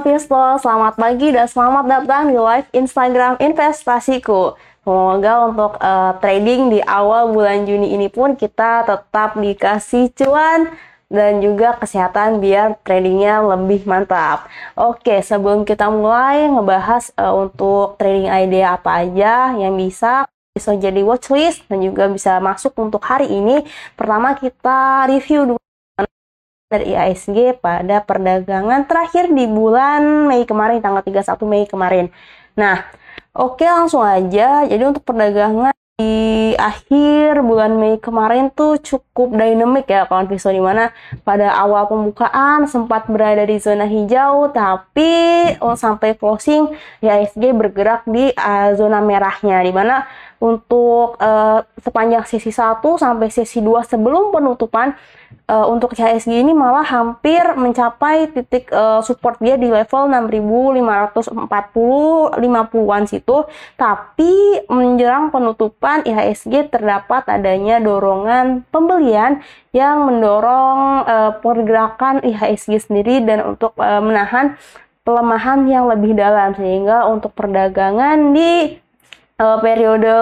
selamat pagi dan selamat datang di live Instagram investasiku. Semoga untuk uh, trading di awal bulan Juni ini pun kita tetap dikasih cuan dan juga kesehatan biar tradingnya lebih mantap. Oke, sebelum kita mulai ngebahas uh, untuk trading idea apa aja yang bisa bisa jadi watchlist dan juga bisa masuk untuk hari ini. Pertama kita review dulu dari IASG pada perdagangan terakhir di bulan Mei kemarin, tanggal 31 Mei kemarin. Nah, oke langsung aja. Jadi untuk perdagangan di akhir bulan Mei kemarin tuh cukup dynamic ya kawan Viso di mana pada awal pembukaan sempat berada di zona hijau tapi sampai closing ISG bergerak di uh, zona merahnya di mana untuk uh, sepanjang sesi 1 sampai sesi 2 sebelum penutupan uh, untuk CHSG ini malah hampir mencapai titik uh, support dia di level 6540 50-an situ. Tapi menjelang penutupan IHSG terdapat adanya dorongan pembelian yang mendorong uh, pergerakan IHSG sendiri dan untuk uh, menahan pelemahan yang lebih dalam. Sehingga untuk perdagangan di periode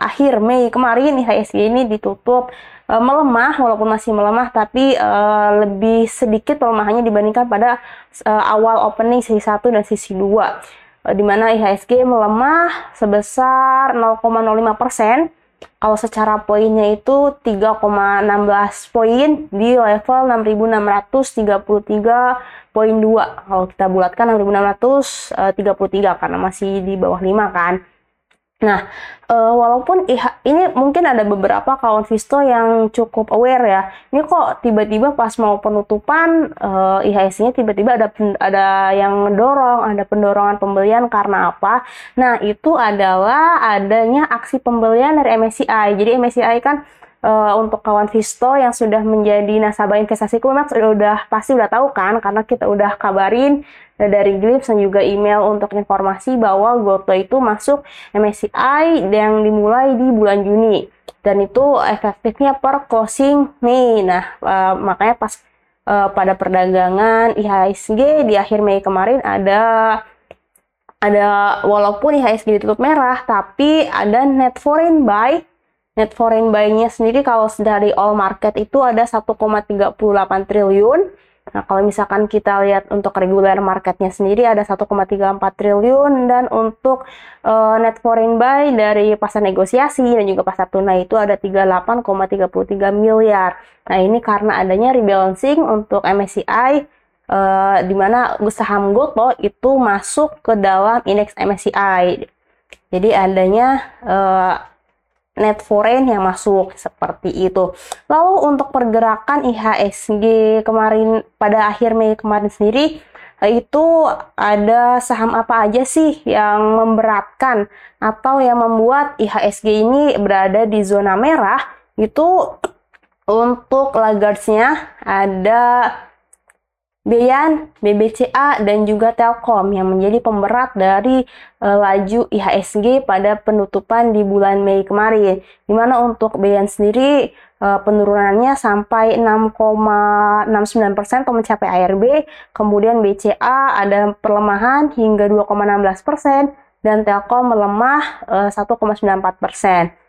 akhir Mei kemarin IHSG ini ditutup uh, melemah walaupun masih melemah tapi uh, lebih sedikit pelemahannya dibandingkan pada uh, awal opening sesi 1 dan sesi 2 uh, di mana IHSG melemah sebesar 0,05 persen. Kalau secara poinnya itu 3,16 poin di level 6633.2 kalau kita bulatkan 6633 karena masih di bawah 5 kan Nah, uh, walaupun IH, ini mungkin ada beberapa kawan Visto yang cukup aware ya. Ini kok tiba-tiba pas mau penutupan uh, IHSG-nya tiba-tiba ada ada yang mendorong, ada pendorongan pembelian karena apa? Nah, itu adalah adanya aksi pembelian dari MSCI. Jadi MSCI kan uh, untuk kawan Visto yang sudah menjadi nasabah investasi memang sudah, udah pasti udah tahu kan karena kita udah kabarin uh, dari Glimpse dan juga email untuk informasi bahwa Goto itu masuk MSCI yang dimulai di bulan Juni dan itu efektifnya per closing Mei. Nah, uh, makanya pas uh, pada perdagangan IHSG di akhir Mei kemarin ada ada walaupun IHSG ditutup merah tapi ada net foreign buy net foreign buy-nya sendiri kalau dari all market itu ada 1,38 triliun. Nah, kalau misalkan kita lihat untuk regular marketnya sendiri ada 1,34 triliun dan untuk uh, net foreign buy dari pasar negosiasi dan juga pasar tunai itu ada 38,33 miliar. Nah, ini karena adanya rebalancing untuk MSCI uh, eh, di mana saham Goto itu masuk ke dalam indeks MSCI. Jadi adanya uh, net foreign yang masuk seperti itu. Lalu untuk pergerakan IHSG kemarin pada akhir Mei kemarin sendiri itu ada saham apa aja sih yang memberatkan atau yang membuat IHSG ini berada di zona merah itu untuk lagardesnya ada Beyan, BBCA, dan juga Telkom yang menjadi pemberat dari uh, laju IHSG pada penutupan di bulan Mei kemarin. Di mana untuk Beyan sendiri uh, penurunannya sampai 6,69% atau mencapai ARB, kemudian BCA ada perlemahan hingga 2,16% dan Telkom melemah uh, 1,94%.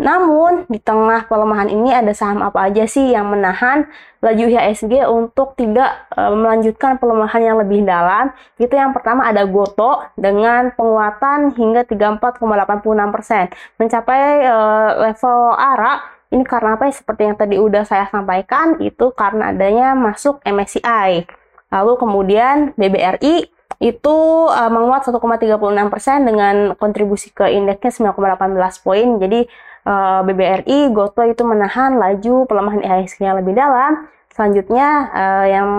Namun, di tengah pelemahan ini ada saham apa aja sih yang menahan laju IHSG untuk tidak e, melanjutkan pelemahan yang lebih dalam? Itu yang pertama ada Goto dengan penguatan hingga 34,86%, mencapai e, level ARA. Ini karena apa? Seperti yang tadi udah saya sampaikan, itu karena adanya masuk MSCI. Lalu kemudian BBRI itu uh, menguat 1,36% dengan kontribusi ke indeksnya 9,18 poin. Jadi eh, BBRI, Goto itu menahan laju pelemahan IHSG yang lebih dalam. Selanjutnya uh, yang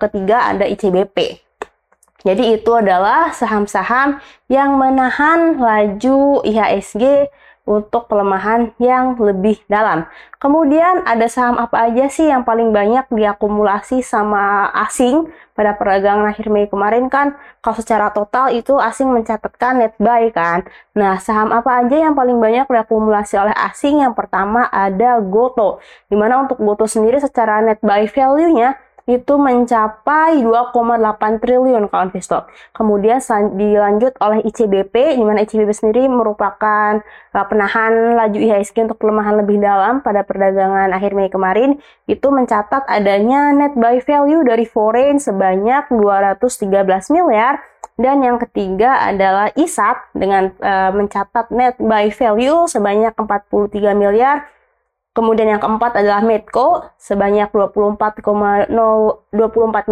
ketiga ada ICBP. Jadi itu adalah saham-saham yang menahan laju IHSG untuk pelemahan yang lebih dalam. Kemudian ada saham apa aja sih yang paling banyak diakumulasi sama asing pada perdagangan akhir Mei kemarin kan kalau secara total itu asing mencatatkan net buy kan. Nah, saham apa aja yang paling banyak diakumulasi oleh asing? Yang pertama ada Goto. Di mana untuk Goto sendiri secara net buy value-nya itu mencapai 2,8 triliun kawan investor. Kemudian dilanjut oleh ICBP, di mana ICBP sendiri merupakan uh, penahan laju IHSG untuk pelemahan lebih dalam pada perdagangan akhir Mei kemarin, itu mencatat adanya net buy value dari foreign sebanyak 213 miliar, dan yang ketiga adalah ISAT dengan uh, mencatat net buy value sebanyak 43 miliar Kemudian yang keempat adalah Medco sebanyak 24,024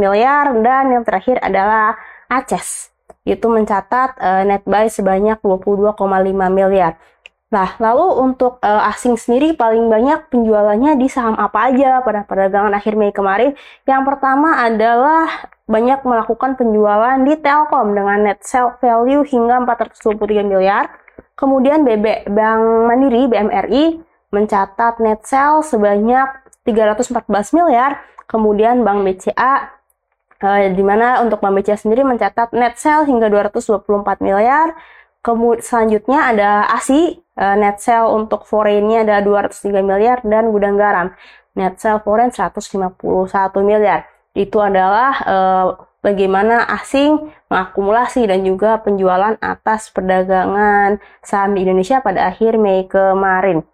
miliar dan yang terakhir adalah Aces itu mencatat uh, net buy sebanyak 22,5 miliar. Nah, lalu untuk uh, asing sendiri paling banyak penjualannya di saham apa aja pada perdagangan akhir Mei kemarin? Yang pertama adalah banyak melakukan penjualan di Telkom dengan net sell value hingga 423 miliar. Kemudian BB Bank Mandiri BMRI mencatat net sale sebanyak 314 miliar. Kemudian Bank BCA eh, di mana untuk Bank BCA sendiri mencatat net sale hingga 224 miliar. Kemudian selanjutnya ada ASI, eh, net sale untuk foreignnya ada 203 miliar dan gudang garam net sale foreign 151 miliar. Itu adalah eh, bagaimana asing mengakumulasi dan juga penjualan atas perdagangan saham di Indonesia pada akhir Mei kemarin.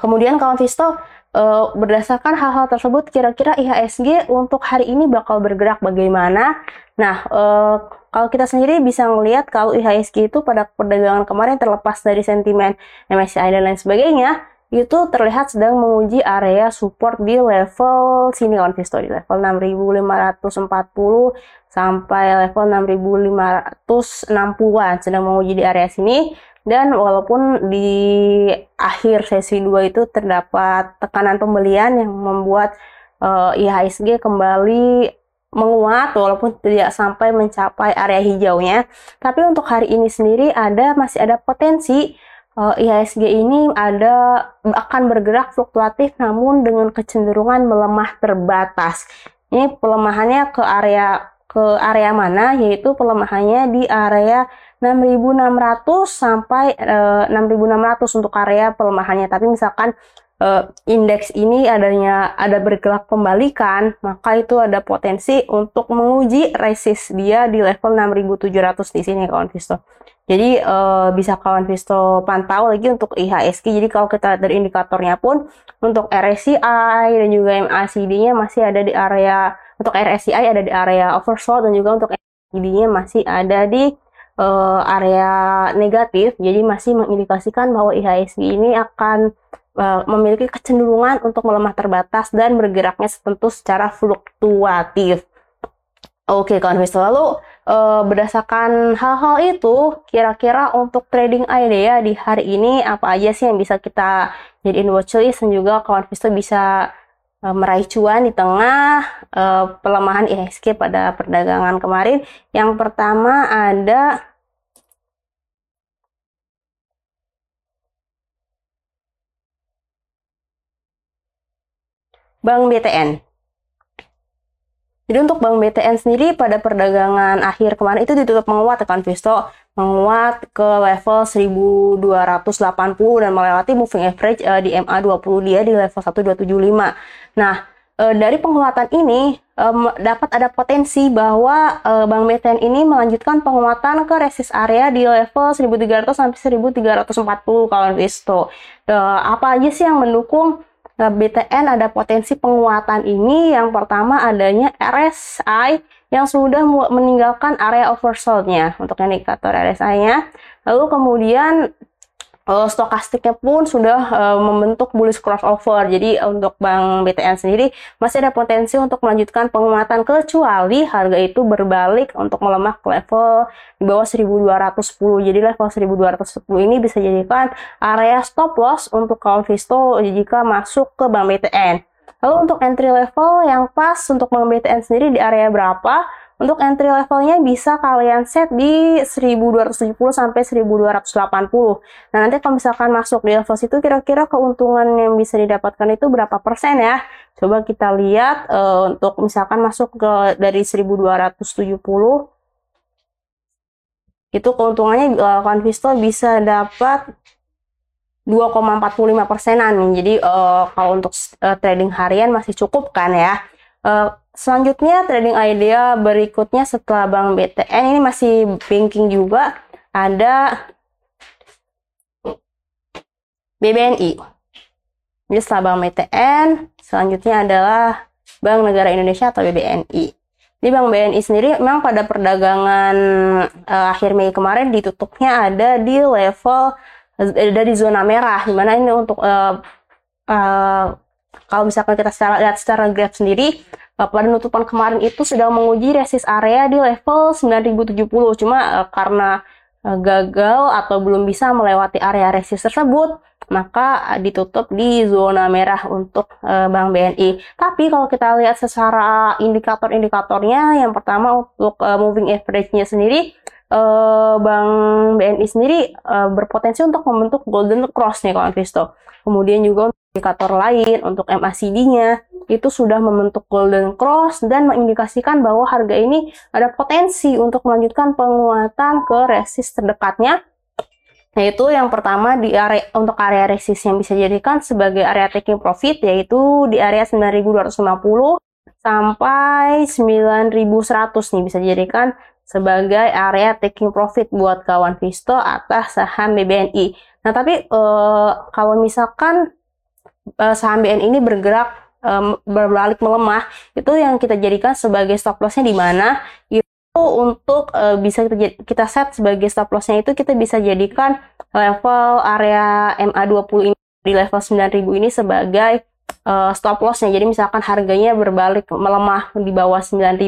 Kemudian kawan Visto, uh, berdasarkan hal-hal tersebut, kira-kira IHSG untuk hari ini bakal bergerak bagaimana? Nah, uh, kalau kita sendiri bisa melihat kalau IHSG itu pada perdagangan kemarin terlepas dari sentimen MSCI dan lain sebagainya, itu terlihat sedang menguji area support di level sini kawan Visto, di level 6540 sampai level 6560-an sedang menguji di area sini dan walaupun di akhir sesi 2 itu terdapat tekanan pembelian yang membuat uh, IHSG kembali menguat walaupun tidak sampai mencapai area hijaunya. Tapi untuk hari ini sendiri ada masih ada potensi uh, IHSG ini ada akan bergerak fluktuatif namun dengan kecenderungan melemah terbatas. Ini pelemahannya ke area ke area mana yaitu pelemahannya di area 6.600 sampai uh, eh, 6.600 untuk area pelemahannya. Tapi misalkan uh, indeks ini adanya ada bergerak pembalikan, maka itu ada potensi untuk menguji resist dia di level 6.700 di sini kawan Visto. Jadi uh, bisa kawan Visto pantau lagi untuk IHSG. Jadi kalau kita lihat dari indikatornya pun untuk RSI dan juga MACD-nya masih ada di area untuk RSI ada di area oversold dan juga untuk MACD-nya masih ada di uh, area negatif, jadi masih mengindikasikan bahwa IHSG ini akan uh, memiliki kecenderungan untuk melemah terbatas dan bergeraknya tentu secara fluktuatif. Oke, kawan investor. Lalu uh, berdasarkan hal-hal itu, kira-kira untuk trading idea di hari ini apa aja sih yang bisa kita jadiin watchlist dan juga kawan investor bisa meraih cuan di tengah uh, pelemahan IHSG pada perdagangan kemarin. Yang pertama ada Bank BTN. Jadi untuk Bank BTN sendiri pada perdagangan akhir kemarin itu ditutup menguat tekan Visto menguat ke level 1280 dan melewati moving average uh, di MA20 dia di level 1275. Nah, uh, dari penguatan ini um, dapat ada potensi bahwa uh, Bank BTN ini melanjutkan penguatan ke resist area di level 1300 sampai 1340 kalau Visto. Uh, apa aja sih yang mendukung BTN ada potensi penguatan ini. Yang pertama adanya RSI yang sudah meninggalkan area oversold-nya untuk indikator RSI-nya. Lalu kemudian uh, stokastiknya pun sudah uh, membentuk bullish crossover. Jadi untuk Bank BTN sendiri masih ada potensi untuk melanjutkan penguatan kecuali harga itu berbalik untuk melemah ke level di bawah 1210. Jadi level 1210 ini bisa jadikan area stop loss untuk kawan Visto jika masuk ke Bank BTN. Lalu untuk entry level yang pas untuk Bank BTN sendiri di area berapa? Untuk entry levelnya bisa kalian set di 1270 sampai 1280. Nah, nanti kalau misalkan masuk di level situ kira-kira keuntungan yang bisa didapatkan itu berapa persen ya? Coba kita lihat uh, untuk misalkan masuk ke dari 1270 itu keuntungannya uh, Convisto bisa dapat 2,45 persenan. Jadi uh, kalau untuk trading harian masih cukup kan ya. Uh, selanjutnya trading idea berikutnya setelah Bank BTN ini masih banking juga ada BBNI. Jadi setelah Bank BTN, selanjutnya adalah Bank Negara Indonesia atau BBNI. Di Bank BNI sendiri memang pada perdagangan uh, akhir Mei kemarin ditutupnya ada di level ada di zona merah, di mana ini untuk uh, uh, kalau misalkan kita secara, lihat secara graf sendiri, uh, pada penutupan kemarin itu sedang menguji resist area di level 9070, cuma uh, karena uh, gagal atau belum bisa melewati area resist tersebut, maka ditutup di zona merah untuk Bank BNI. Tapi kalau kita lihat secara indikator-indikatornya, yang pertama untuk moving average-nya sendiri, uh, Bank BNI sendiri uh, berpotensi untuk membentuk golden cross nih kawan Visto. Kemudian juga indikator lain untuk MACD-nya itu sudah membentuk golden cross dan mengindikasikan bahwa harga ini ada potensi untuk melanjutkan penguatan ke resist terdekatnya yaitu yang pertama di area untuk area resist yang bisa dijadikan sebagai area taking profit yaitu di area 9250 sampai 9100 nih bisa dijadikan sebagai area taking profit buat kawan Visto atas saham BBNI. Nah, tapi uh, kalau misalkan uh, saham BNI ini bergerak berbalik melemah, itu yang kita jadikan sebagai stop lossnya di mana? untuk uh, bisa kita, kita set sebagai stop lossnya itu kita bisa jadikan level area MA20 ini di level 9000 ini sebagai uh, stop lossnya. Jadi misalkan harganya berbalik melemah di bawah 9000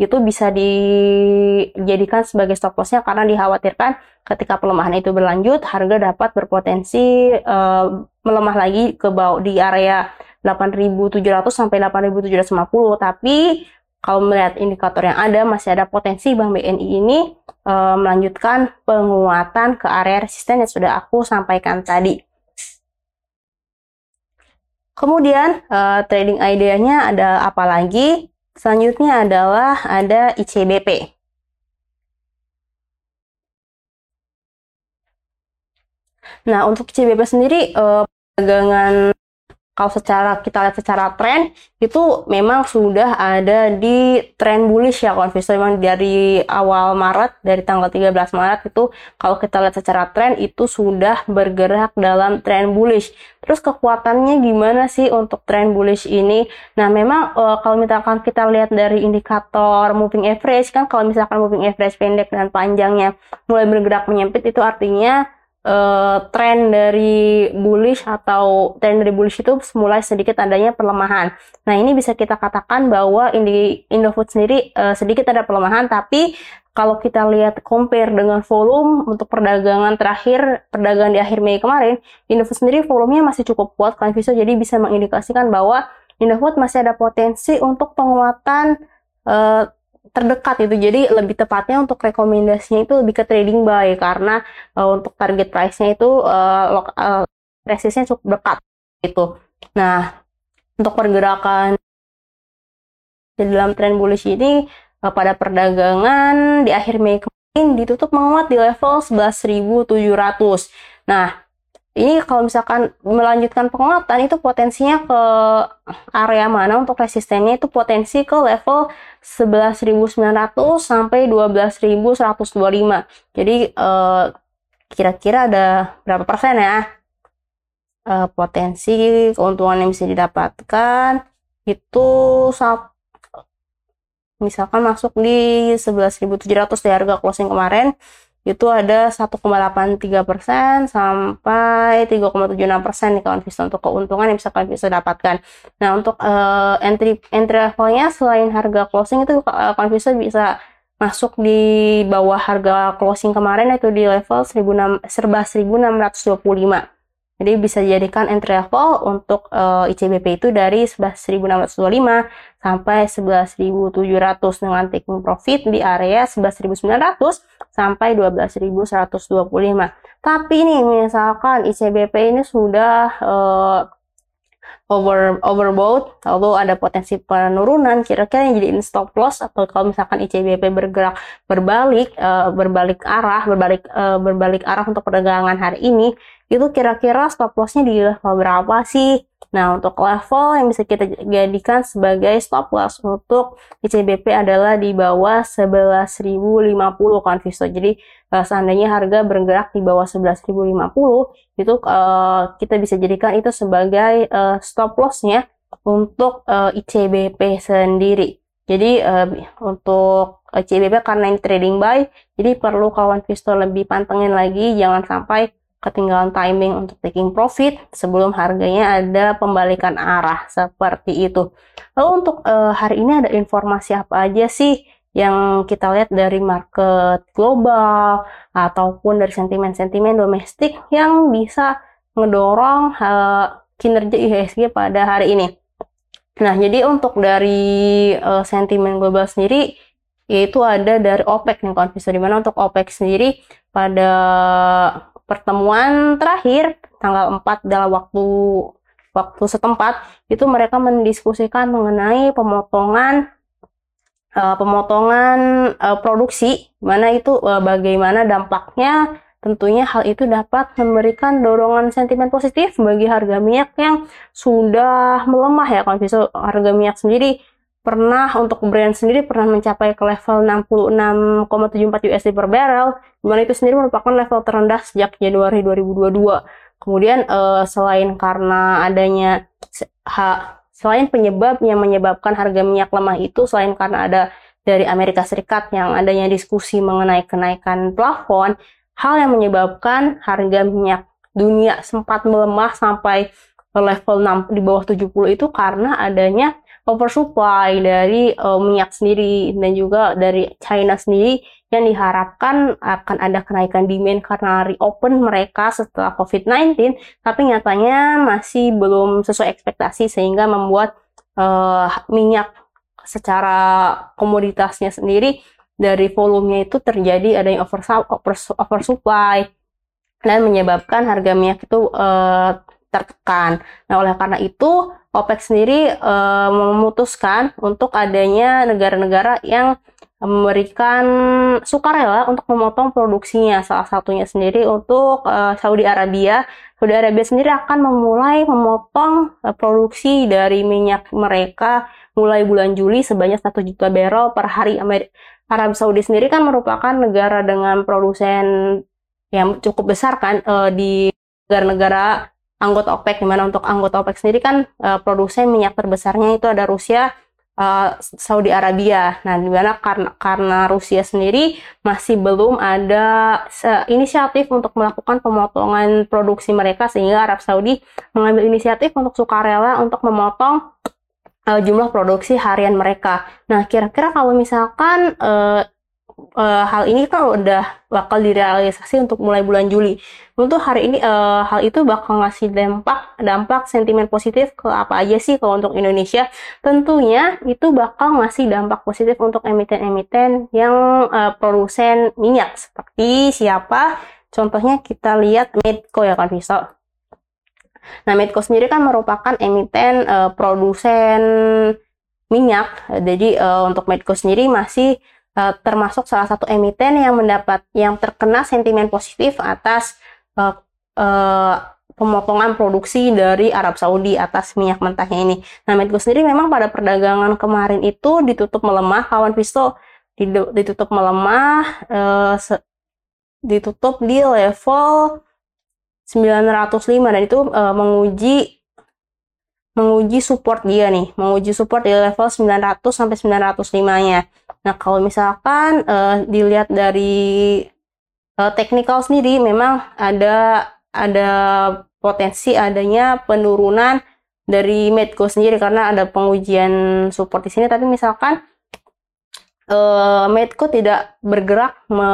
itu bisa dijadikan sebagai stop lossnya karena dikhawatirkan ketika pelemahan itu berlanjut harga dapat berpotensi uh, melemah lagi ke bawah di area 8700 sampai 8750 tapi kalau melihat indikator yang ada, masih ada potensi Bank BNI ini e, melanjutkan penguatan ke area resisten yang sudah aku sampaikan tadi. Kemudian e, trading idenya ada apa lagi? Selanjutnya adalah ada ICBP. Nah, untuk ICBP sendiri, e, perdagangan kalau secara kita lihat secara tren itu memang sudah ada di tren bullish ya konvisto memang dari awal Maret dari tanggal 13 Maret itu kalau kita lihat secara tren itu sudah bergerak dalam tren bullish. Terus kekuatannya gimana sih untuk tren bullish ini? Nah memang uh, kalau misalkan kita lihat dari indikator moving average kan kalau misalkan moving average pendek dan panjangnya mulai bergerak menyempit itu artinya uh, tren dari bullish atau tren dari bullish itu mulai sedikit adanya perlemahan. Nah ini bisa kita katakan bahwa Indi, Indofood sendiri uh, sedikit ada perlemahan, tapi kalau kita lihat compare dengan volume untuk perdagangan terakhir, perdagangan di akhir Mei kemarin, Indofood sendiri volumenya masih cukup kuat, kan bisa jadi bisa mengindikasikan bahwa Indofood masih ada potensi untuk penguatan uh, terdekat itu. Jadi lebih tepatnya untuk rekomendasinya itu lebih ke trading buy karena uh, untuk target price-nya itu uh, uh, resistnya cukup dekat gitu. Nah, untuk pergerakan di dalam tren bullish ini uh, pada perdagangan di akhir Mei kemarin ditutup menguat di level 11.700. Nah, ini kalau misalkan melanjutkan penguatan itu potensinya ke area mana untuk resistennya itu potensi ke level 11.900 sampai 12.125. Jadi eh, kira-kira ada berapa persen ya eh, potensi keuntungan yang bisa didapatkan itu misalkan masuk di 11.700 di harga closing kemarin itu ada 1,83 persen sampai 3,76 persen nih kawan Vista untuk keuntungan yang bisa kalian bisa dapatkan. Nah untuk uh, entry entry levelnya selain harga closing itu uh, kawan Vista bisa masuk di bawah harga closing kemarin itu di level 16, serba 1625. Jadi bisa dijadikan entry level untuk uh, ICBP itu dari 11.625 sampai 11.700 dengan taking profit di area 11.900 sampai 12.125. Tapi ini misalkan ICBP ini sudah uh, over overbought lalu ada potensi penurunan kira-kira yang jadi stop loss atau kalau misalkan ICBP bergerak berbalik uh, berbalik arah berbalik uh, berbalik arah untuk perdagangan hari ini itu kira-kira stop lossnya di level berapa sih Nah, untuk level yang bisa kita jadikan sebagai stop loss untuk ICBP adalah di bawah 11.050 kan Visto. Jadi uh, seandainya harga bergerak di bawah 11.050 itu uh, kita bisa jadikan itu sebagai uh, stop lossnya untuk uh, ICBP sendiri. Jadi uh, untuk ICBP karena ini trading buy, jadi perlu kawan Visto lebih pantengin lagi, jangan sampai ketinggalan timing untuk taking profit sebelum harganya ada pembalikan arah seperti itu. Lalu untuk uh, hari ini ada informasi apa aja sih yang kita lihat dari market global ataupun dari sentimen-sentimen domestik yang bisa ngedorong uh, kinerja IHSG pada hari ini. Nah, jadi untuk dari uh, sentimen global sendiri yaitu ada dari OPEC nih kawan di mana untuk OPEC sendiri pada pertemuan terakhir tanggal 4 dalam waktu waktu setempat itu mereka mendiskusikan mengenai pemotongan uh, pemotongan uh, produksi. Mana itu uh, bagaimana dampaknya. Tentunya hal itu dapat memberikan dorongan sentimen positif bagi harga minyak yang sudah melemah ya kalau harga minyak sendiri pernah untuk brand sendiri pernah mencapai ke level 66,74 USD per barrel, di mana itu sendiri merupakan level terendah sejak Januari 2022. Kemudian uh, selain karena adanya selain penyebab yang menyebabkan harga minyak lemah itu selain karena ada dari Amerika Serikat yang adanya diskusi mengenai kenaikan plafon, hal yang menyebabkan harga minyak dunia sempat melemah sampai level 6 di bawah 70 itu karena adanya oversupply dari uh, minyak sendiri dan juga dari China sendiri yang diharapkan akan ada kenaikan demand karena reopen mereka setelah COVID-19, tapi nyatanya masih belum sesuai ekspektasi sehingga membuat uh, minyak secara komoditasnya sendiri dari volumenya itu terjadi adanya oversupply dan menyebabkan harga minyak itu uh, tertekan. Nah, oleh karena itu OPEC sendiri e, memutuskan untuk adanya negara-negara yang memberikan sukarela untuk memotong produksinya. Salah satunya sendiri untuk e, Saudi Arabia. Saudi Arabia sendiri akan memulai memotong e, produksi dari minyak mereka mulai bulan Juli sebanyak 1 juta barrel per hari. Arab Saudi sendiri kan merupakan negara dengan produsen yang cukup besar kan e, di negara-negara anggota OPEC di mana untuk anggota OPEC sendiri kan uh, produsen minyak terbesarnya itu ada Rusia uh, Saudi Arabia. Nah, di mana karena karena Rusia sendiri masih belum ada inisiatif untuk melakukan pemotongan produksi mereka sehingga Arab Saudi mengambil inisiatif untuk sukarela untuk memotong uh, jumlah produksi harian mereka. Nah, kira-kira kalau misalkan uh, uh, hal ini kan udah bakal direalisasi untuk mulai bulan Juli. Untuk hari ini uh, hal itu bakal ngasih dampak dampak sentimen positif ke apa aja sih kalau untuk Indonesia? Tentunya itu bakal ngasih dampak positif untuk emiten-emiten yang uh, produsen minyak seperti siapa? Contohnya kita lihat Medco ya kan Visa. Nah, Medco sendiri kan merupakan emiten uh, produsen minyak. Jadi uh, untuk Medco sendiri masih uh, termasuk salah satu emiten yang mendapat yang terkena sentimen positif atas uh, uh, pemotongan produksi dari Arab Saudi atas minyak mentahnya ini. Nah, Medco sendiri memang pada perdagangan kemarin itu ditutup melemah, kawan Visto ditutup melemah, uh, ditutup di level 905 dan itu uh, menguji menguji support dia nih, menguji support di level 900 sampai 905-nya. Nah, kalau misalkan uh, dilihat dari uh, technical sendiri memang ada ada potensi adanya penurunan dari Medco sendiri karena ada pengujian support di sini. Tapi misalkan uh, Medco tidak bergerak me,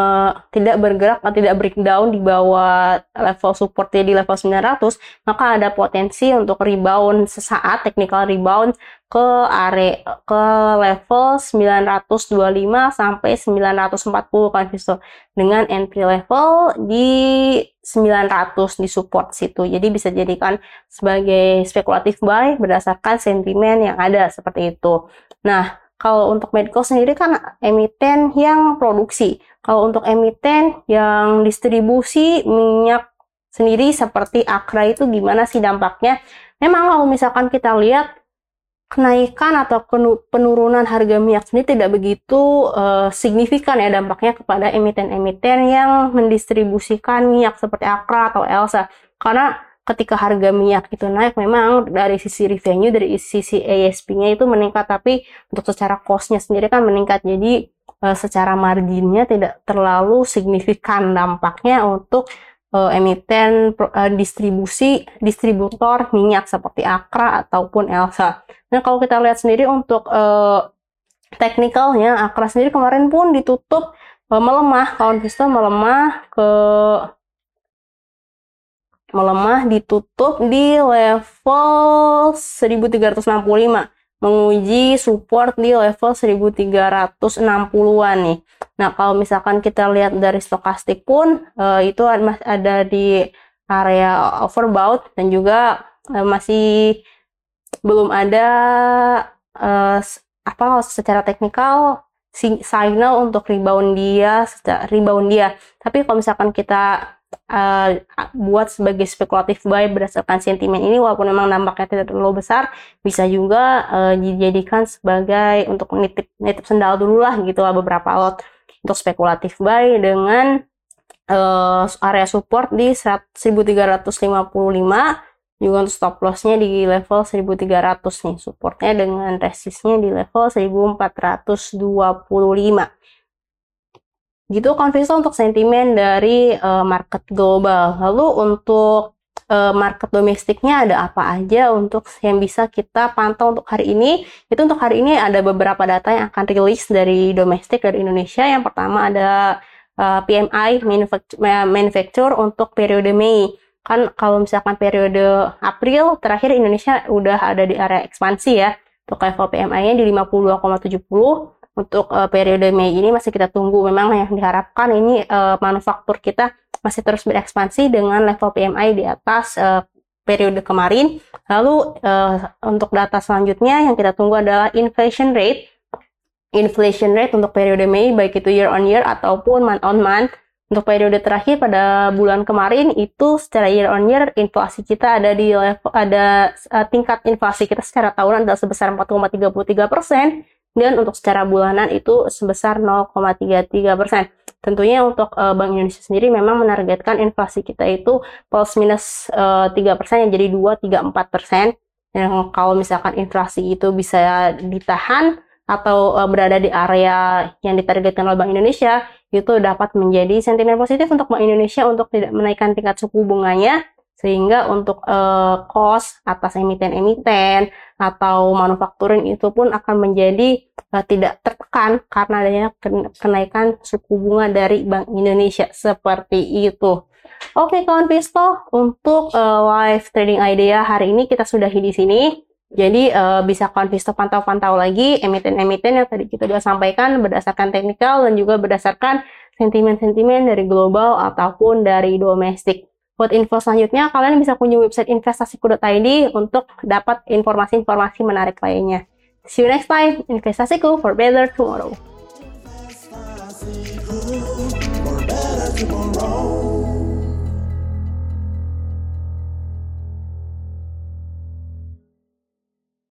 tidak bergerak atau tidak breakdown di bawah level supportnya di level 900 maka ada potensi untuk rebound sesaat technical rebound ke area ke level 925 sampai 940 kan Visto dengan entry level di 900 di support situ. Jadi bisa jadikan sebagai spekulatif buy berdasarkan sentimen yang ada seperti itu. Nah kalau untuk medical sendiri kan emiten yang produksi. Kalau untuk emiten yang distribusi minyak sendiri seperti Akra itu gimana sih dampaknya? memang kalau misalkan kita lihat kenaikan atau penurunan harga minyak sendiri tidak begitu uh, signifikan ya dampaknya kepada emiten-emiten yang mendistribusikan minyak seperti Akra atau Elsa. Karena ketika harga minyak itu naik memang dari sisi revenue, dari sisi ASP-nya itu meningkat, tapi untuk secara cost-nya sendiri kan meningkat. Jadi uh, secara marginnya tidak terlalu signifikan dampaknya untuk uh, emiten uh, distribusi distributor minyak seperti Akra ataupun Elsa. Nah, kalau kita lihat sendiri untuk uh, teknikalnya, Akra sendiri kemarin pun ditutup melemah, kawan Vista melemah ke melemah ditutup di level 1365 menguji support di level 1360-an nih. Nah, kalau misalkan kita lihat dari stokastik pun uh, itu ada di area overbought dan juga uh, masih belum ada uh, apa secara teknikal signal untuk rebound dia rebound dia tapi kalau misalkan kita uh, buat sebagai spekulatif buy berdasarkan sentimen ini walaupun memang nampaknya tidak terlalu besar bisa juga uh, dijadikan sebagai untuk nitip nitip sendal dulu lah gitu lah beberapa lot untuk spekulatif buy dengan uh, area support di 1355 juga untuk stop lossnya di level 1300 nih supportnya dengan resistnya di level 1425 gitu konvisto untuk sentimen dari uh, market global. Lalu untuk uh, market domestiknya ada apa aja untuk yang bisa kita pantau untuk hari ini? Itu untuk hari ini ada beberapa data yang akan rilis dari domestik dari Indonesia. Yang pertama ada uh, PMI manufacture, manufacture untuk periode Mei. Kan kalau misalkan periode April terakhir Indonesia udah ada di area ekspansi ya. Untuk level PMI-nya di 52,70 untuk uh, periode Mei ini masih kita tunggu. Memang yang diharapkan ini uh, manufaktur kita masih terus berekspansi dengan level PMI di atas uh, periode kemarin. Lalu uh, untuk data selanjutnya yang kita tunggu adalah inflation rate. Inflation rate untuk periode Mei baik itu year on year ataupun month on month. Untuk periode terakhir pada bulan kemarin itu secara year on year inflasi kita ada di level ada uh, tingkat inflasi kita secara tahunan adalah sebesar 4,33 persen dan untuk secara bulanan itu sebesar 0,33 persen. Tentunya untuk uh, Bank Indonesia sendiri memang menargetkan inflasi kita itu plus minus uh, 3 persen yang jadi 2,34 persen. Yang kalau misalkan inflasi itu bisa ditahan atau uh, berada di area yang ditargetkan oleh Bank Indonesia itu dapat menjadi sentimen positif untuk Bank Indonesia untuk tidak menaikkan tingkat suku bunganya sehingga untuk uh, cost atas emiten-emiten atau manufakturing itu pun akan menjadi uh, tidak tertekan karena adanya kenaikan suku bunga dari Bank Indonesia seperti itu. Oke kawan Pisto, untuk uh, live trading idea hari ini kita sudahi di sini. Jadi uh, bisa konvisto pantau-pantau lagi emiten-emiten yang tadi kita sudah sampaikan berdasarkan teknikal dan juga berdasarkan sentimen-sentimen dari global ataupun dari domestik. Buat info selanjutnya, kalian bisa kunjungi website investasiku.id untuk dapat informasi-informasi menarik lainnya. See you next time, investasiku for better tomorrow. Tomorrow.